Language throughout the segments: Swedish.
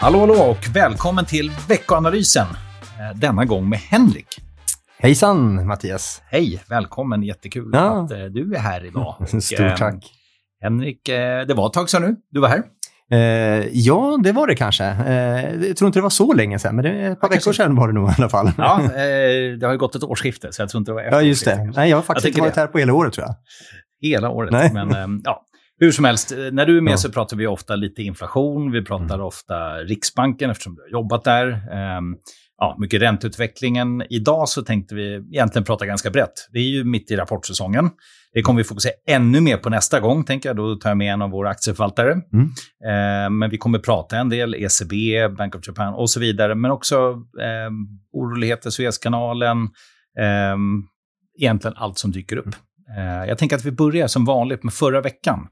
Hallå, hallå och välkommen till veckoanalysen. Eh, Denna gång med Henrik. Hejsan Mattias! Hej, välkommen. Jättekul Ja. att eh, du är här idag. Och, Stort eh, tack. Henrik, eh, det var ett tag sedan nu. Du var här. Ja, det var det kanske. Jag tror inte det var så länge sedan, men det är ett par Ja, veckor sedan var det nog i alla fall. Ja, det har ju gått ett årsskifte, så jag tror inte det var efter Ja, just det. Nej, jag har faktiskt inte varit här på hela året tror jag. Hela året. Nej. Men eh, ja, hur som helst, eh, när du är med Ja. så pratar vi ofta lite inflation. Vi pratar Mm. ofta Riksbanken eftersom du har jobbat där. Ehm, ja, mycket ränteutvecklingen. Idag så tänkte vi egentligen prata ganska brett. Det är ju mitt i rapportsäsongen. Det kommer vi fokusera ännu mer på nästa gång, tänker jag. Då tar jag med en av våra aktieförvaltare. Mm. Eh, men vi kommer prata en del ECB, Bank of Japan och så vidare. Men också eh, oroligheter, Suezkanalen, eh, egentligen allt som dyker upp. Eh, jag tänker att vi börjar som vanligt med förra veckan.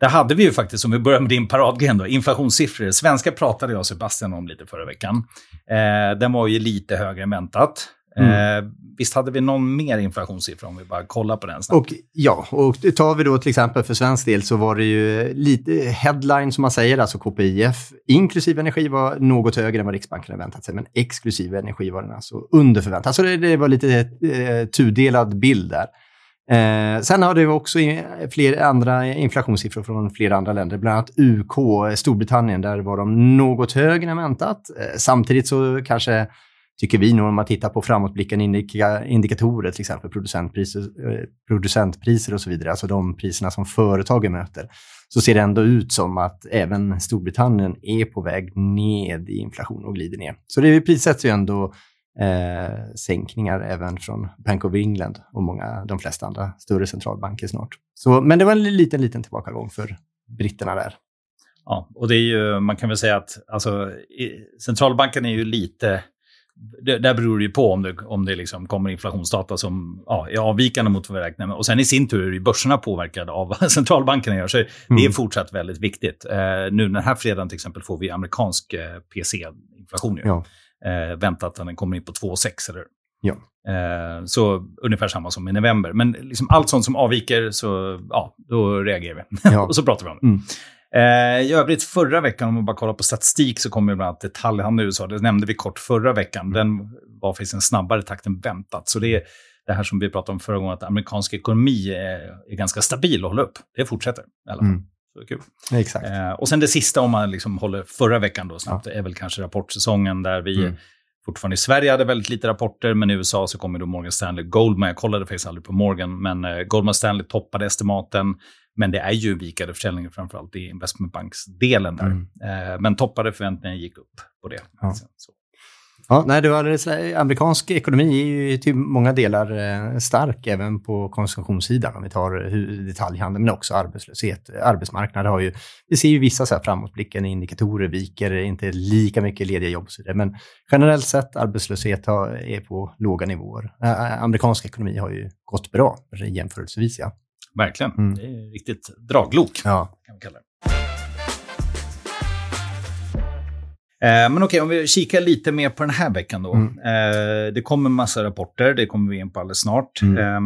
Där hade vi ju faktiskt, om vi börjar med din paradgren då, inflationssiffror. Svenska pratade jag och Sebastian om lite förra veckan. Eh, den var ju lite högre än väntat. Eh, visst hade vi någon mer inflationssiffra om vi bara kollar på den snabbt? Och ja, och tar vi då till exempel för svensk del så var det ju lite headline som man säger, alltså KPIF, inklusive energi var något högre än vad Riksbanken hade väntat sig, men exklusive energi var den alltså under förväntan. Så det, det var lite eh, tudelad bild där. Eh, sen har det också fler andra inflationssiffror från flera andra länder, bland annat UK, Storbritannien, där var de något högre än väntat. Eh, samtidigt så kanske tycker vi nog om man tittar på framåtblickande indika, indikatorer, till exempel producentpriser, eh, producentpriser och så vidare, alltså de priserna som företagen möter, så ser det ändå ut som att även Storbritannien är på väg ned i inflation och glider ner. Så det prissätts ju ändå eh, sänkningar även från Bank of England och många, de flesta andra större centralbanker snart. Så, men det var en liten, liten tillbakagång för britterna där. Ja, och det är ju, man kan väl säga att alltså, centralbanken är ju lite... Det, där beror det ju på om det, om det liksom kommer inflationsdata som ja, är avvikande mot vad vi räknar med. Och sen i sin tur är ju börserna påverkade av vad centralbankerna gör. Så det är Mm. fortsatt väldigt viktigt. Eh, nu den här fredagen till exempel får vi amerikansk eh, PC-inflation. Ja. Eh, väntat att den kommer in på 2,6 eller Ja. Eh, så ungefär samma som i november. Men liksom allt sånt som avviker, så ja, då reagerar vi. Ja. och så pratar vi om det. Mm. Eh, I övrigt förra veckan, om man bara kollar på statistik, så kommer ju bland annat detaljhandeln i USA. Det nämnde vi kort förra veckan. Den var faktiskt en snabbare takt än väntat. Så det är det här som vi pratade om förra gången, att amerikansk ekonomi är, är ganska stabil och håller upp. Det fortsätter i alla fall. Mm. Så kul. Exakt. Eh, och sen det sista, om man liksom håller förra veckan då snabbt, är väl kanske rapportsäsongen där vi Mm. fortfarande i Sverige hade väldigt lite rapporter, men i USA så kommer då Morgan Stanley Goldman. Jag kollade faktiskt aldrig på Morgan, men eh, Goldman Stanley toppade estimaten. Men det är ju vikande försäljning framförallt i investmentbanksdelen där. Mm. Eh, men toppade förväntningarna gick upp på det. Ja. Så. Ja, nej, var alldeles, amerikansk ekonomi är ju till många delar eh, stark även på konsumtionssidan om vi tar hu- detaljhandeln men också arbetslöshet. Arbetsmarknaden har ju, vi ser ju vissa så här framåtblickande indikatorer viker, inte lika mycket lediga jobb. Men generellt sett arbetslöshet har, är på låga nivåer. Eh, amerikansk ekonomi har ju gått bra jämförelsevis. Ja. Verkligen. Mm. Det är riktigt draglok. Ja. kan vi kalla det. Men okej, om vi kikar lite mer på den här veckan då. Mm. Eh, det kommer massa rapporter, det kommer vi in på alldeles snart. Mm. Eh,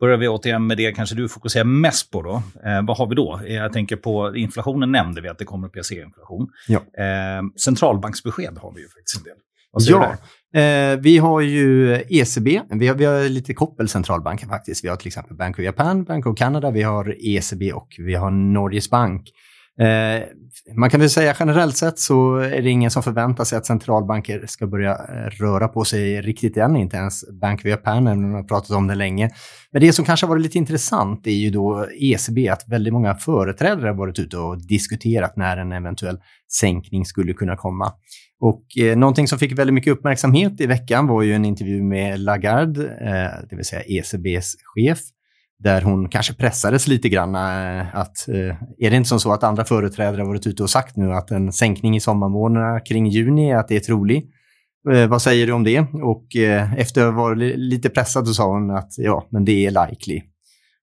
börjar vi återigen med det kanske du fokuserar mest på då. Eh, vad har vi då? Eh, Jag tänker på inflationen nämnde vi att det kommer PC-inflation. Ja. Eh, centralbanksbesked har vi ju faktiskt en del. Ja, eh, vi har ju ECB. Vi har, vi har lite koppel centralbanker faktiskt. Vi har till exempel Bank of Japan, Bank of Canada, vi har ECB och vi har Norges Bank. Eh, man kan väl säga generellt sett så är det ingen som förväntar sig att centralbanker ska börja eh, röra på sig riktigt än, inte ens Bank of Japan, även om har pratat om det länge. Men det som kanske har varit lite intressant är ju då ECB, att väldigt många företrädare har varit ute och diskuterat när en eventuell sänkning skulle kunna komma. Och eh, någonting som fick väldigt mycket uppmärksamhet i veckan var ju en intervju med Lagarde, eh, det vill säga ECBs chef, där hon kanske pressades lite grann eh, att eh, är det inte som så att andra företrädare har varit ute och sagt nu att en sänkning i sommarmånaderna kring juni, att det är trolig. Eh, vad säger du om det? Och efter att ha varit lite pressad så sa hon att ja, men det är likely.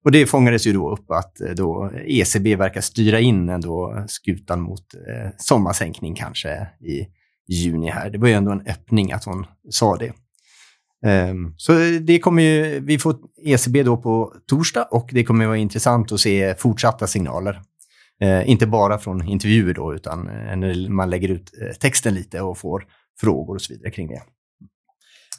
Och det fångades ju då upp att då ECB verkar styra in ändå skutan mot sommarsänkning kanske i juni här. Det var ju ändå en öppning att hon sa det. Ehm, så det kommer ju, vi får ECB då på torsdag och det kommer vara intressant att se fortsatta signaler. Eh, inte bara från intervjuer då, utan eh, när man lägger ut eh, texten lite och får frågor och så vidare kring det.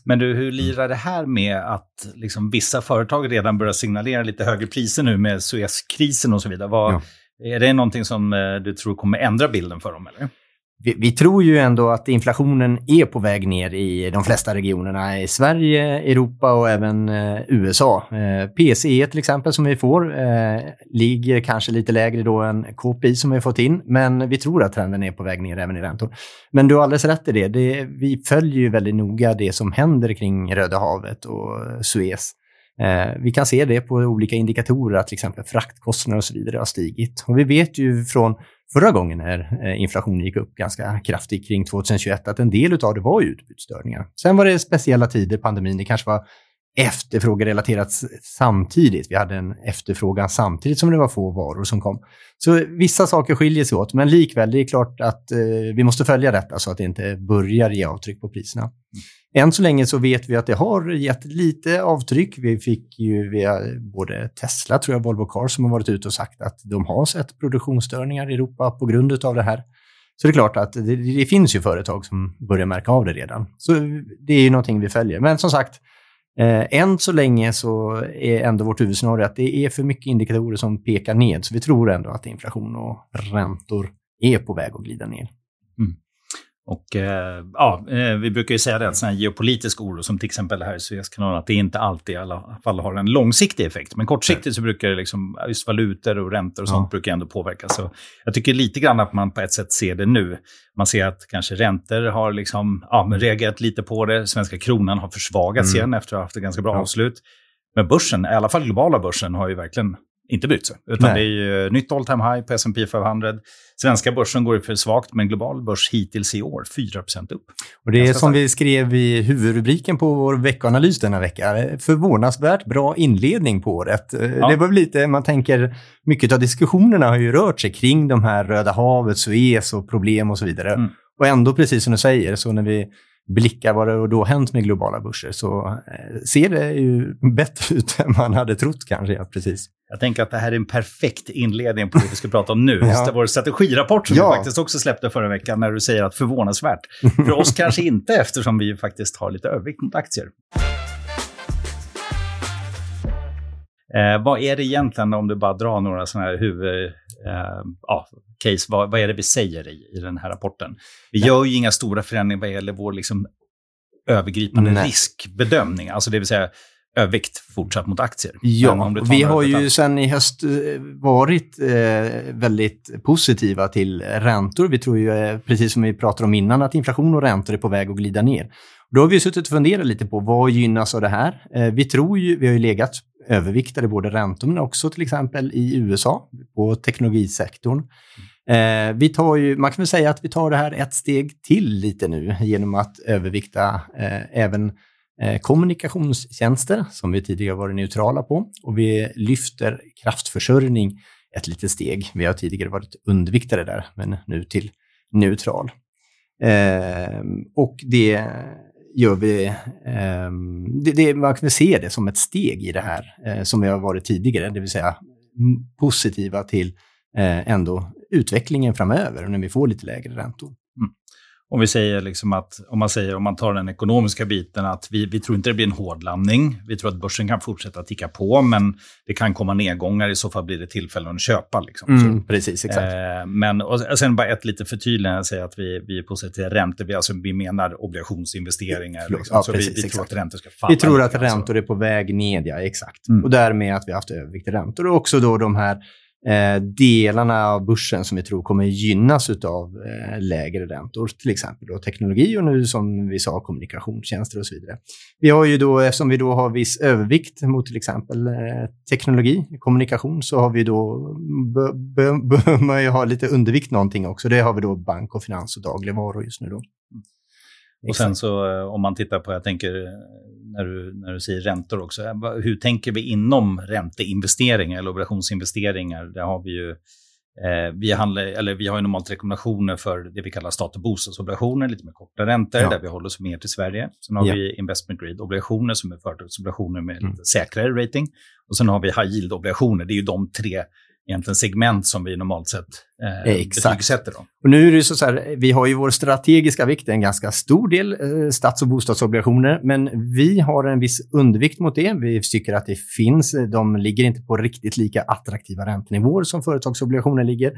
Men du, hur lirar det här med att liksom vissa företag redan börjar signalera lite högre priser nu med Suezkrisen och så vidare? Vad, ja. Är det någonting som du tror kommer ändra bilden för dem? Eller? Vi, vi, tror ju ändå att inflationen är på väg ner i de flesta regionerna i Sverige, Europa och även eh, USA. Eh, PCE till exempel som vi får eh, ligger kanske lite lägre då än KPI som vi fått in, men vi tror att trenden är på väg ner även i räntor. Men du har alldeles rätt i det. det vi följer ju väldigt noga det som händer kring Röda havet och Suez. Eh, vi kan se det på olika indikatorer att till exempel fraktkostnader och så vidare har stigit. Och vi vet ju från förra gången när eh, inflationen gick upp ganska kraftigt kring 2021 att en del av det var utbudsstörningar. Sen var det speciella tider, pandemin, det kanske var efterfrågerelaterat samtidigt. Vi hade en efterfrågan samtidigt som det var få varor som kom. Så vissa saker skiljer sig åt, men likväl, det är klart att eh, vi måste följa detta så att det inte börjar ge avtryck på priserna. Mm. Än så länge så vet vi att det har gett lite avtryck. Vi fick ju via både Tesla, tror jag, Volvo Cars som har varit ute och sagt att de har sett produktionsstörningar i Europa på grund av det här. Så det är klart att det, det finns ju företag som börjar märka av det redan. Så det är ju någonting vi följer. Men som sagt, Eh, än så länge så är ändå vårt huvudscenario att det är för mycket indikatorer som pekar ned, så vi tror ändå att inflation och räntor är på väg att glida ner. Mm. Och eh, ja, eh, vi brukar ju säga det att sån här geopolitisk oro, som till exempel här i Suezkanalen, att det inte alltid i alla fall har en långsiktig effekt. Men kortsiktigt så brukar det liksom, just valutor och räntor och sånt ja. brukar ändå påverka. Så jag tycker lite grann att man på ett sätt ser det nu. Man ser att kanske räntor har liksom, ja, reagerat lite på det. Svenska kronan har försvagats mm. igen efter att ha haft ett ganska bra ja. avslut. Men börsen, i alla fall globala börsen, har ju verkligen inte brytt sig. Utan Nej. det är ju nytt all time high på S&P 500. Svenska börsen går för svagt, men global börs hittills i år 4% upp. Och det är som vi skrev i huvudrubriken på vår veckoanalys denna vecka. Förvånansvärt bra inledning på året. Ja. Det var lite, man tänker, mycket av diskussionerna har ju rört sig kring de här Röda havet, Suez och problem och så vidare. Mm. Och ändå, precis som du säger, så när vi blickar vad det då hänt med globala börser så eh, ser det ju bättre ut än man hade trott kanske. Ja, precis. Jag tänker att det här är en perfekt inledning på det vi ska prata om nu. ja. Vår strategirapport som ja. vi faktiskt också släppte förra veckan när du säger att förvånansvärt. För oss kanske inte eftersom vi faktiskt har lite övervikt mot aktier. Eh, vad är det egentligen, om du bara drar några sådana här huvud, eh, ja, case, vad, vad, är det vi säger i, i den här rapporten? Vi Nej. gör ju inga stora förändringar vad gäller vår liksom, övergripande Nej. riskbedömning, alltså det vill säga övervikt fortsatt mot aktier. Ja, vi har ju sedan i höst eh, varit eh, väldigt positiva till räntor. Vi tror ju, eh, precis som vi pratade om innan, att inflation och räntor är på väg att glida ner. Då har vi suttit och funderat lite på vad gynnas av det här. Eh, vi tror ju, vi har ju legat överviktade både räntor men också till exempel i USA på teknologisektorn. Eh, vi tar ju, man kan väl säga att vi tar det här ett steg till lite nu genom att övervikta eh, även Eh, kommunikationstjänster som vi tidigare varit neutrala på och vi lyfter kraftförsörjning ett litet steg. Vi har tidigare varit underviktade där, men nu till neutral. Eh, och det gör vi, eh, det, det, man kan se det som ett steg i det här eh, som vi har varit tidigare, det vill säga positiva till eh, ändå utvecklingen framöver när vi får lite lägre räntor. Om vi säger liksom att, om man säger, om man tar den ekonomiska biten, att vi, vi tror inte det blir en hårdlandning. Vi tror att börsen kan fortsätta ticka på, men det kan komma nedgångar. I så fall blir det tillfällen att köpa. Liksom. Mm, precis, exakt. Eh, men och sen bara ett litet förtydligande, säga att vi, vi är positiva räntor. Vi, alltså, vi menar obligationsinvesteringar. Liksom. Ja, precis, vi, vi tror att räntor ska falla. Vi tror att räntor alltså. är på väg ned, ja exakt. Mm. Och därmed att vi har haft övervikt i räntor. Och också då de här eh, delarna av börsen som vi tror kommer gynnas av eh, lägre räntor, till exempel då teknologi och nu som vi sa kommunikationstjänster och så vidare. Vi har ju då, eftersom vi då har viss övervikt mot till exempel eh, teknologi, kommunikation, så har vi då, behöver man ju ha lite undervikt någonting också. Det har vi då bank och finans och dagligvaror just nu då. Och sen så eh, om man tittar på, jag tänker när du, när du säger räntor också, eh, hur tänker vi inom ränteinvesteringar eller obligationsinvesteringar? Där har vi ju Eh, vi, handlar, eller vi har ju normalt rekommendationer för det vi kallar stat och bostadsobligationer, lite mer korta räntor, ja. där vi håller oss mer till Sverige. Sen har ja. vi investment grade-obligationer som är företagsobligationer med mm. lite säkrare rating. Och sen har vi high yield-obligationer, det är ju de tre egentligen segment som vi normalt sett eh, betygsätter. Då. Och nu är det så, här, vi har ju vår strategiska vikt, en ganska stor del eh, stats och bostadsobligationer, men vi har en viss undervikt mot det. Vi tycker att det finns, de ligger inte på riktigt lika attraktiva räntenivåer som företagsobligationer ligger.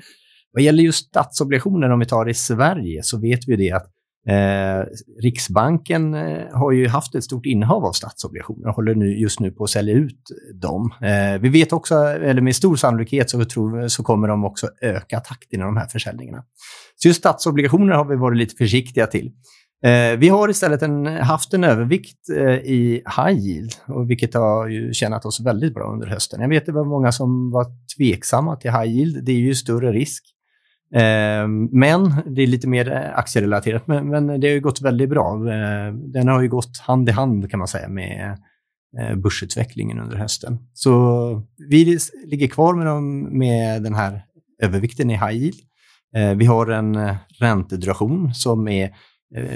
Vad gäller just statsobligationer, om vi tar i Sverige, så vet vi det att Eh, Riksbanken eh, har ju haft ett stort innehav av statsobligationer och håller nu, just nu på att sälja ut dem. Eh, vi vet också, eller med stor sannolikhet så, tror, så kommer de också öka takten i de här försäljningarna. Så just statsobligationer har vi varit lite försiktiga till. Eh, vi har istället en, haft en övervikt eh, i high yield, och vilket har ju tjänat oss väldigt bra under hösten. Jag vet att det var många som var tveksamma till high yield. Det är ju större risk. Ehm, men det är lite mer eh, aktierelaterat, men, men det har ju gått väldigt bra. Eh, den har ju gått hand i hand kan man säga med eh, börsutvecklingen under hösten. Så vi ligger kvar med, dem, med den här övervikten i high yield. Vi har en ränteduration som är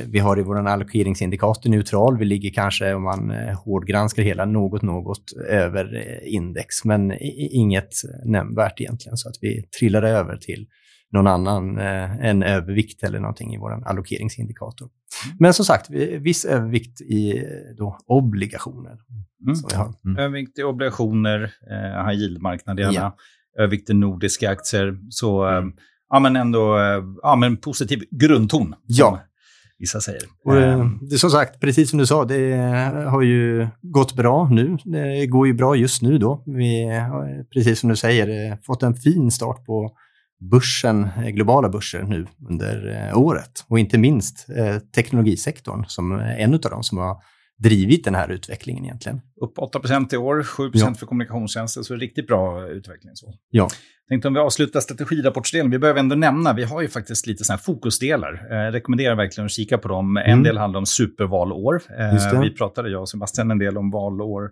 vi har i vår allokeringsindikator neutral. Vi ligger kanske, om man hårdgranskar hela, något, något över index, men inget nämnvärt egentligen. Så att vi trillar över till någon annan, eh, en övervikt eller någonting i vår allokeringsindikator. Mm. Men som sagt, viss övervikt i eh, då, obligationer. Mm. Som vi har. Mm. Övervikt i obligationer, eh, high yield-marknaderna, ja. övervikt i nordiska aktier. Så mm. eh, ja, men ändå eh, ja, men positiv grundton. Ja. Vissa säger. Och, eh, det är som sagt, precis som du sa, det har ju gått bra nu. Det går ju bra just nu då. Vi har, precis som du säger, fått en fin start på börsen, eh, globala börser nu under eh, året. Och inte minst eh, teknologisektorn som är en av dem som har drivit den här utvecklingen egentligen. Upp 8% i år, 7 ja. för kommunikationstjänster, så riktigt bra utveckling. Så. Ja. Tänkte om vi avslutar strategirapportsdelen, vi behöver ändå nämna, vi har ju faktiskt lite sådana här fokusdelar. Jag rekommenderar verkligen att kika på dem. En mm. del handlar om supervalår. Vi pratade, jag och Sebastian, en del om valår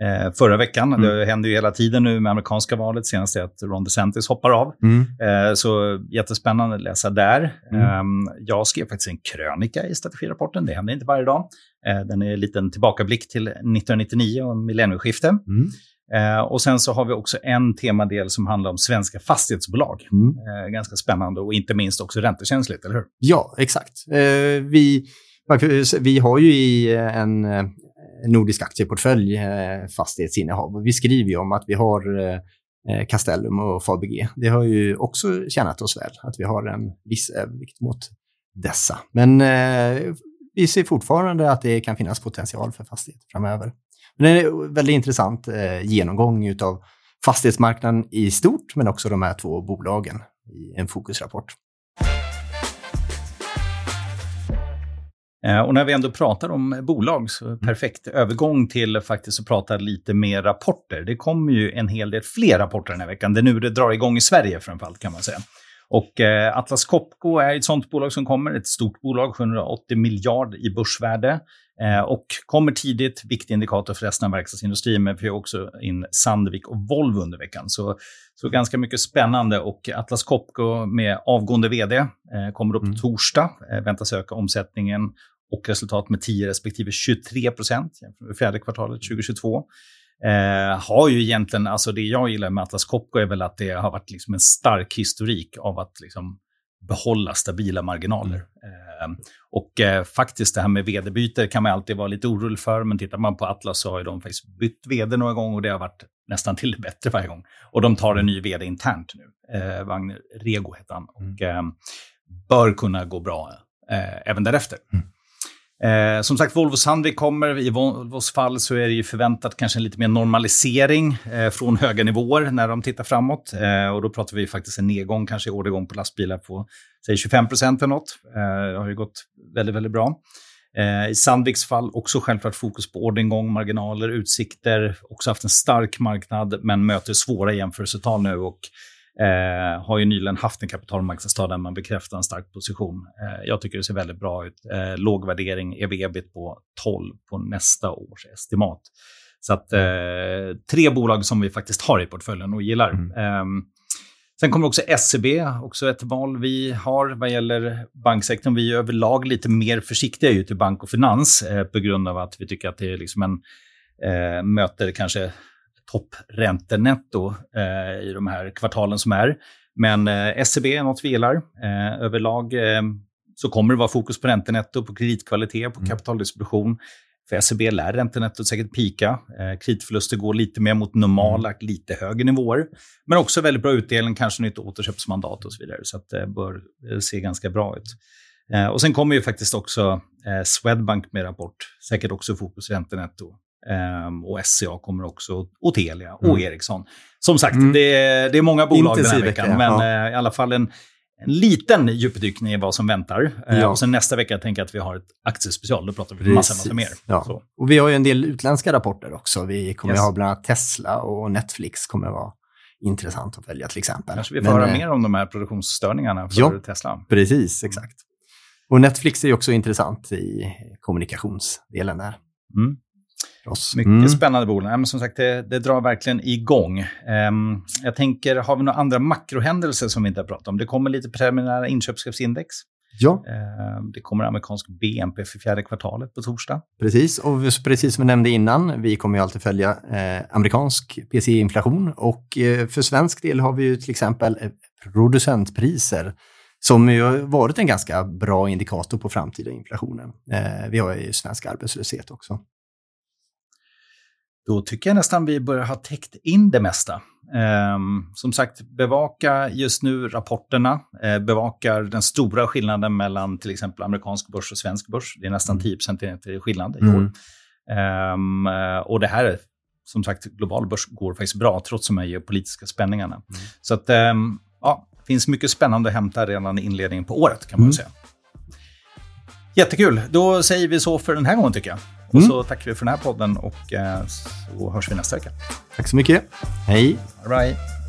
eh, förra veckan. Mm. Det händer ju hela tiden nu med amerikanska valet. Senast är att Ron DeSantis hoppar av. Mm. Eh, så jättespännande att läsa där. Mm. Eh, jag skrev faktiskt en krönika i strategirapporten. Det händer inte varje dag. Eh, den är en liten tillbakablick till 1999 och millennieskifte. Mm. Eh, och sen så har vi också en temadel som handlar om svenska fastighetsbolag. Mm. Eh, ganska spännande och inte minst också räntekänsligt, eller hur? Ja, exakt. Eh, vi, vi har ju i en nordisk aktieportfölj eh, fastighetsinnehav. Vi skriver ju om att vi har eh, eh, Castellum och Fabg. Det har ju också tjänat oss väl att vi har en viss övervikt mot dessa. Men eh, vi ser fortfarande att det kan finnas potential för fastigheter framöver. Men det är en väldigt intressant eh, genomgång av fastighetsmarknaden i stort, men också de här två bolagen i en fokusrapport. Och när vi ändå pratar om bolag, så mm. perfekt övergång till faktiskt att prata lite mer rapporter. Det kommer ju en hel del fler rapporter den här veckan. Det är nu det drar igång i Sverige framförallt kan man säga. Och eh, Atlas Copco är ett sånt bolag som kommer, ett stort bolag, 780 miljard i börsvärde. Eh, och kommer tidigt, viktig indikator för resten av verkstadsindustrin, men vi har också in Sandvik och Volvo under veckan. Så, så ganska mycket spännande och Atlas Copco med avgående vd eh, kommer upp mm. torsdag, eh, väntas öka omsättningen och resultat med 10 respektive 23 procent jämfört med fjärde kvartalet 2022. Eh, har ju egentligen, alltså det jag gillar med Atlas Copco är väl att det har varit liksom en stark historik av att liksom behålla stabila marginaler. Eh, och eh, faktiskt det här med vd-byte kan man alltid vara lite orolig för, men tittar man på Atlas så har ju de faktiskt bytt vd några gånger och det har varit nästan till det bättre varje gång. Och de tar en ny vd internt nu. Eh, Wagner Rego heter han. Och mm. eh, bör kunna gå bra eh, även därefter. Mm. Eh, som sagt, Volvo Sandvik kommer. I Volvos fall så är det ju förväntat kanske en lite mer normalisering eh, från höga nivåer när de tittar framåt. Eh, och då pratar vi faktiskt en nedgång kanske i ordergång på lastbilar på säg 25 procent eller något. Eh, det har ju gått väldigt, väldigt bra. Eh, I Sandviks fall också självklart fokus på orderingång, marginaler, utsikter. Också haft en stark marknad men möter svåra jämförelsetal nu. Och Eh, har ju nyligen haft en kapitalmarknadsdag där man bekräftar en stark position. Eh, jag tycker det ser väldigt bra ut. Eh, låg värdering, ev-ebit på 12 på nästa års estimat. Så att eh, tre bolag som vi faktiskt har i portföljen och gillar. Mm. Ehm, sen kommer också SEB, också ett val vi har vad gäller banksektorn. Vi är överlag lite mer försiktiga ju till bank och finans eh, på grund av att vi tycker att det är liksom en, eh, möter kanske toppräntenetto eh, i de här kvartalen som är. Men eh, SCB är något vi gillar. Eh, överlag eh, så kommer det vara fokus på räntenetto, på kreditkvalitet, på mm. kapitaldistribution. För SEB lär räntenettot säkert pika. Eh, kreditförluster går lite mer mot normala, mm. lite högre nivåer. Men också väldigt bra utdelning, kanske nytt återköpsmandat och så vidare. Så det bör eh, se ganska bra ut. Eh, och sen kommer ju faktiskt också eh, Swedbank med rapport. Säkert också fokus räntenetto. Um, och SCA kommer också, och Telia och mm. Ericsson. Som sagt, mm. det, är, det är många bolag Intensiv den här veckan, vecka, men ja. uh, i alla fall en, en liten djupdykning i vad som väntar. Eh, ja. och sen nästa vecka tänker jag att vi har ett aktiespecial, då pratar vi Precis. massa, massa mer. Ja. Och vi har ju en del utländska rapporter också. Vi kommer yes. ha bland annat Tesla och Netflix kommer vara intressant att följa till exempel. Kanske vi får Men, höra eh, mer om de här produktionsstörningarna för ja, Tesla. Precis, exakt. Och Netflix är också intressant i kommunikationsdelen där. Mm oss. Mycket mm. spännande bolag. Ja, men som sagt, det, det drar verkligen igång. Um, jag tänker, har vi några andra makrohändelser som vi inte har pratat om? Det kommer lite preliminära inköpschefsindex. Ja. Um, det kommer amerikansk BNP för fjärde kvartalet på torsdag. Precis, och precis som vi nämnde innan, vi kommer ju alltid följa eh, amerikansk PCI-inflation och eh, för svensk del har vi ju till exempel eh, producentpriser som ju har varit en ganska bra indikator på framtida inflationen. Eh, vi har ju svensk arbetslöshet också. Då tycker jag nästan vi börjar ha täckt in det mesta. Um, som sagt, bevaka just nu rapporterna. Uh, bevakar den stora skillnaden mellan till exempel amerikansk börs och svensk börs. Det är nästan 10 mm. procentenheter skillnad i år. Mm. Um, och det här, som sagt, global börs går faktiskt bra trots de här geopolitiska spänningarna. Mm. Så att, um, ja, det finns mycket spännande att hämta redan i inledningen på året kan man mm. säga. Jättekul. Då säger vi så för den här gången tycker jag. Och mm. så tackar vi för den här podden och eh, så hörs vi nästa vecka. Tack så mycket. Hej. All right.